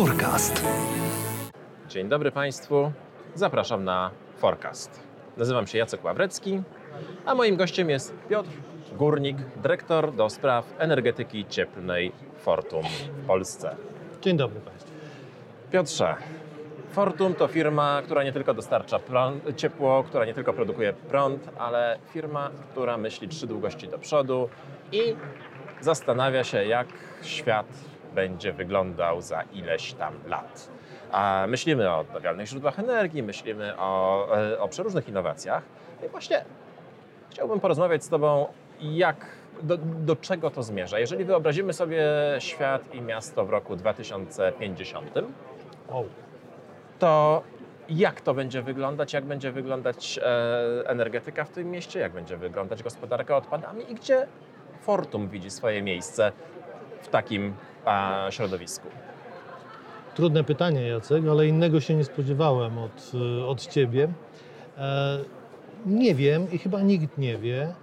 Forecast. Dzień dobry Państwu. Zapraszam na Forecast. Nazywam się Jacek Ławrecki, a moim gościem jest Piotr Górnik, dyrektor do spraw energetyki cieplnej Fortum w Polsce. Dzień dobry Państwu. Piotrze, Fortum to firma, która nie tylko dostarcza prąd, ciepło, która nie tylko produkuje prąd, ale firma, która myśli trzy długości do przodu i zastanawia się, jak świat będzie wyglądał za ileś tam lat. A myślimy o odnawialnych źródłach energii, myślimy o, e, o przeróżnych innowacjach. I właśnie chciałbym porozmawiać z Tobą, jak, do, do czego to zmierza. Jeżeli wyobrazimy sobie świat i miasto w roku 2050, O, to jak to będzie wyglądać, jak będzie wyglądać e, energetyka w tym mieście, jak będzie wyglądać gospodarka odpadami i gdzie Fortum widzi swoje miejsce w takim środowisku. trudne pytanie Jacek, ale innego się nie spodziewałem od, y, od Ciebie. E, nie wiem i chyba nikt nie wie.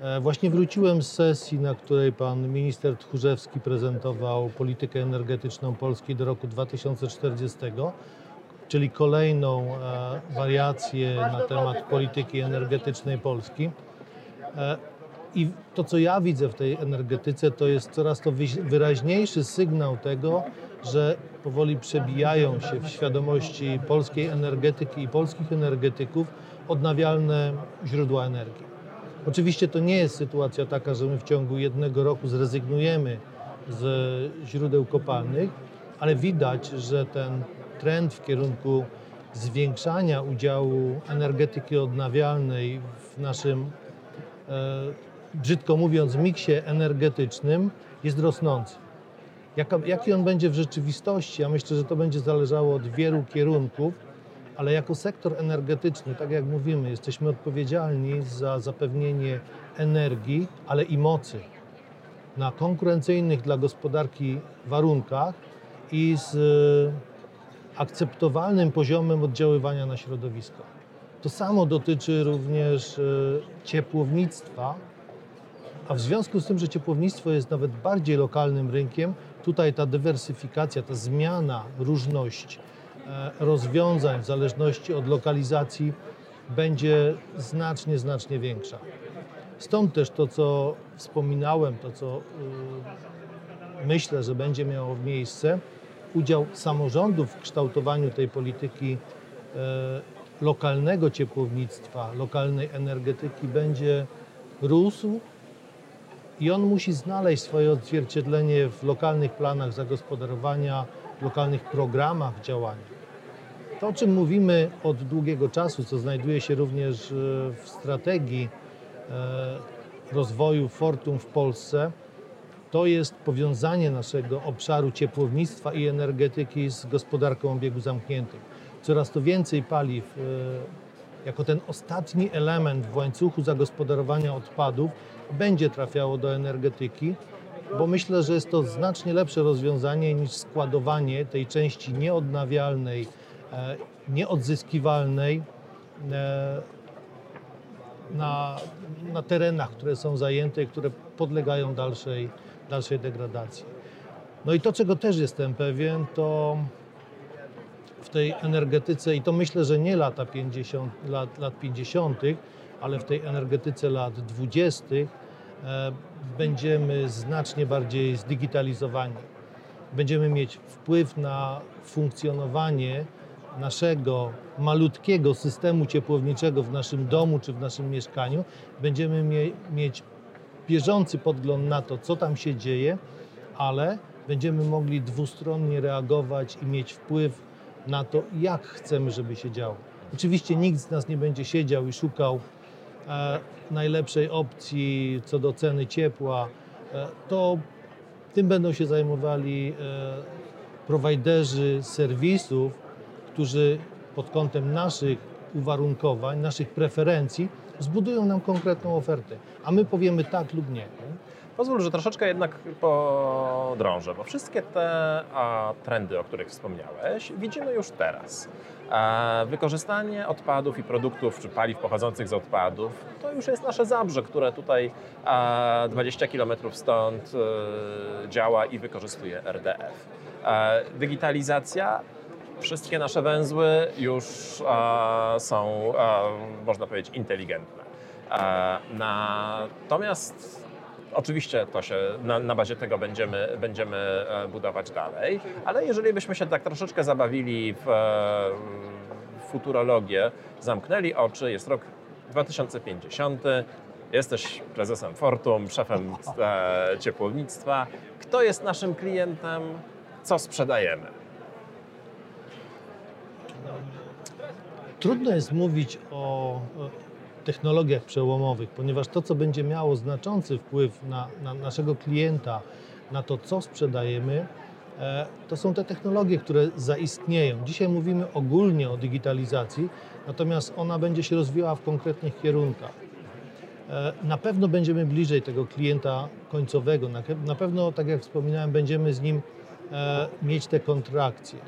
E, właśnie wróciłem z sesji, na której pan minister Tchórzewski prezentował politykę energetyczną Polski do roku 2040, czyli kolejną e, wariację na temat polityki energetycznej Polski. I to, co ja widzę w tej energetyce, to jest coraz to wyraźniejszy sygnał tego, że powoli przebijają się w świadomości polskiej energetyki i polskich energetyków odnawialne źródła energii. Oczywiście to nie jest sytuacja taka, że my w ciągu jednego roku zrezygnujemy z źródeł kopalnych, ale widać, że ten trend w kierunku zwiększania udziału energetyki odnawialnej w naszym e, brzydko mówiąc, miksie energetycznym jest rosnący. Jaki on będzie w rzeczywistości? Ja myślę, że to będzie zależało od wielu kierunków, ale jako sektor energetyczny, tak jak mówimy, jesteśmy odpowiedzialni za zapewnienie energii, ale i mocy na konkurencyjnych dla gospodarki warunkach i z e, akceptowalnym poziomem oddziaływania na środowisko. To samo dotyczy również e, ciepłownictwa, a w związku z tym, że ciepłownictwo jest nawet bardziej lokalnym rynkiem, tutaj ta dywersyfikacja, ta zmiana, różność e, rozwiązań w zależności od lokalizacji będzie znacznie, znacznie większa. Stąd też to, co wspominałem, to, co y, myślę, że będzie miało miejsce, udział samorządów w kształtowaniu tej polityki e, lokalnego ciepłownictwa, lokalnej energetyki będzie rósł i on musi znaleźć swoje odzwierciedlenie w lokalnych planach zagospodarowania, w lokalnych programach działania. To, o czym mówimy od długiego czasu, co znajduje się również e, w strategii e, rozwoju Fortum w Polsce, to jest powiązanie naszego obszaru ciepłownictwa i energetyki z gospodarką obiegu zamkniętym. Coraz to więcej paliw e, jako ten ostatni element w łańcuchu zagospodarowania odpadów będzie trafiało do energetyki, bo myślę, że jest to znacznie lepsze rozwiązanie niż składowanie tej części nieodnawialnej, e, nieodzyskiwalnej e, na, na terenach, które są zajęte i które podlegają dalszej, dalszej degradacji. No i to, czego też jestem pewien, to w tej energetyce, i to myślę, że nie lata 50, lat, lat 50., ale w tej energetyce lat 20. E, będziemy znacznie bardziej zdigitalizowani. Będziemy mieć wpływ na funkcjonowanie naszego malutkiego systemu ciepłowniczego w naszym domu czy w naszym mieszkaniu. Będziemy mie- mieć bieżący podgląd na to, co tam się dzieje, ale będziemy mogli dwustronnie reagować i mieć wpływ na to, jak chcemy, żeby się działo. Oczywiście nikt z nas nie będzie siedział i szukał e, najlepszej opcji co do ceny ciepła. E, to tym będą się zajmowali e, prowajderzy serwisów, którzy pod kątem naszych uwarunkowań, naszych preferencji zbudują nam konkretną ofertę, a my powiemy tak lub nie. Pozwól, że troszeczkę jednak podrążę, bo wszystkie te a, trendy, o których wspomniałeś, widzimy już teraz. A wykorzystanie odpadów i produktów czy paliw pochodzących z odpadów to już jest nasze zabrze, które tutaj a, 20 km stąd e, działa i wykorzystuje RDF. Digitalizacja wszystkie nasze węzły już e, są, e, można powiedzieć, inteligentne. E, natomiast Oczywiście to się, na, na, bazie tego będziemy, będziemy e, budować dalej, ale jeżeli byśmy się tak troszeczkę zabawili w, w futurologię, zamknęli oczy, jest rok 2050, jesteś prezesem Fortum, szefem e, ciepłownictwa. Kto jest naszym klientem? Co sprzedajemy? Trudno jest mówić o technologiach przełomowych, ponieważ to, co będzie miało znaczący wpływ na, na naszego klienta, na to, co sprzedajemy, e, to są te technologie, które zaistnieją. Dzisiaj mówimy ogólnie o digitalizacji, natomiast ona będzie się rozwijała w konkretnych kierunkach. E, na pewno będziemy bliżej tego klienta końcowego, na pewno, tak jak wspominałem, będziemy z nim e, mieć te kontrakcje.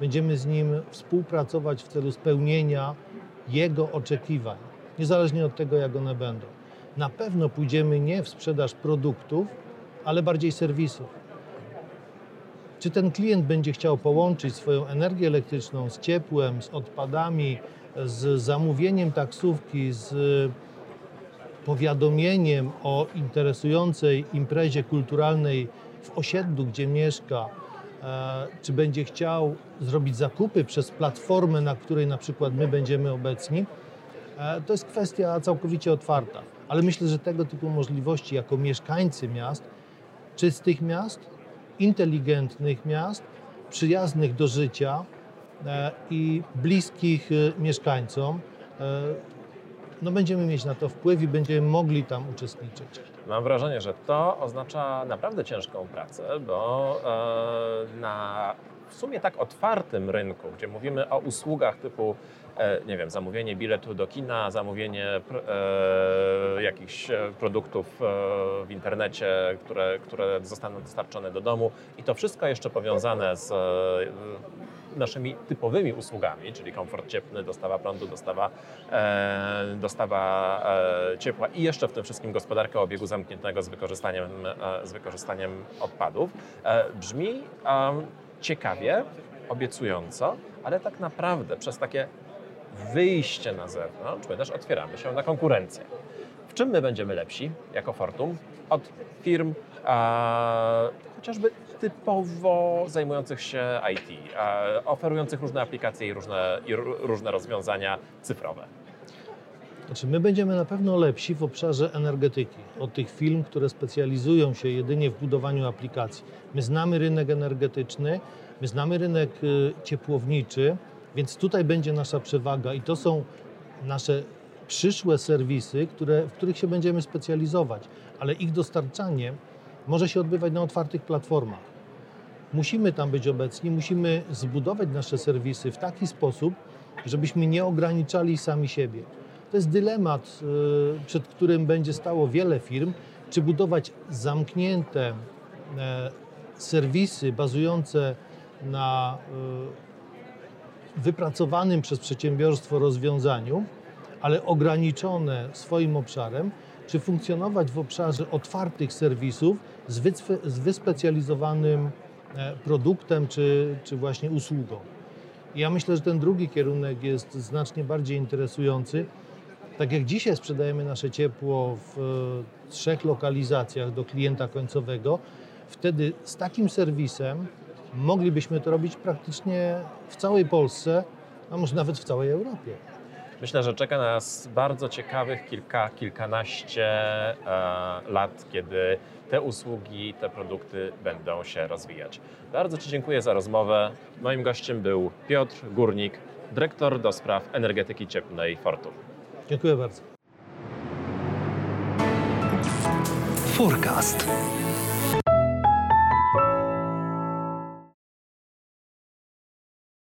Będziemy z nim współpracować w celu spełnienia jego oczekiwań niezależnie od tego, jak one będą. Na pewno pójdziemy nie w sprzedaż produktów, ale bardziej serwisów. Czy ten klient będzie chciał połączyć swoją energię elektryczną z ciepłem, z odpadami, z zamówieniem taksówki, z powiadomieniem o interesującej imprezie kulturalnej w osiedlu, gdzie mieszka, e, czy będzie chciał zrobić zakupy przez platformę, na której na przykład my będziemy obecni, to jest kwestia całkowicie otwarta. Ale myślę, że tego typu możliwości jako mieszkańcy miast, czystych miast, inteligentnych miast, przyjaznych do życia e, i bliskich e, mieszkańcom, no będziemy mieć na to wpływ i będziemy mogli tam uczestniczyć. Mam wrażenie, że to oznacza naprawdę ciężką pracę, bo na w sumie tak otwartym rynku, gdzie mówimy o usługach typu E, nie wiem, zamówienie biletu do kina, zamówienie e, jakichś e, produktów w internecie, które, które zostaną dostarczone do domu. I to wszystko jeszcze powiązane z naszymi typowymi usługami, czyli komfort cieplny, dostawa prądu, dostawa, e, dostawa e, ciepła i jeszcze w tym wszystkim gospodarka obiegu zamkniętego z wykorzystaniem, e, z wykorzystaniem odpadów, brzmi ciekawie, obiecująco, ale tak naprawdę przez takie wyjście na zewnątrz, my też otwieramy się na konkurencję. W czym my będziemy lepsi jako Fortum od firm chociażby typowo zajmujących się IT, oferujących różne aplikacje i różne, i różne rozwiązania cyfrowe? Znaczy, my będziemy na pewno lepsi w obszarze energetyki od tych firm, które specjalizują się jedynie w budowaniu aplikacji. My znamy rynek energetyczny, my znamy rynek y, ciepłowniczy, więc tutaj będzie nasza przewaga i to są nasze przyszłe serwisy, które, w których się będziemy specjalizować, ale ich dostarczanie może się odbywać na otwartych platformach. Musimy tam być obecni, musimy zbudować nasze serwisy w taki sposób, żebyśmy nie ograniczali sami siebie. To jest dylemat, y, przed którym będzie stało wiele firm, czy budować zamknięte e, serwisy bazujące na y, wypracowanym przez przedsiębiorstwo rozwiązaniu, ale ograniczone swoim obszarem, czy funkcjonować w obszarze otwartych serwisów z, z wyspecjalizowanym e, produktem czy, czy właśnie usługą. Ja myślę, że ten drugi kierunek jest znacznie bardziej interesujący. Tak jak dzisiaj sprzedajemy nasze ciepło w e, trzech lokalizacjach do klienta końcowego, wtedy z takim serwisem moglibyśmy to robić praktycznie w całej Polsce, a może nawet w całej Europie. Myślę, że czeka nas bardzo ciekawych kilka, kilkanaście e, lat, kiedy te usługi, te produkty będą się rozwijać. Bardzo Ci dziękuję za rozmowę. Moim gościem był Piotr Górnik, dyrektor do spraw energetyki cieplnej Fortum. Dziękuję bardzo. Forecast.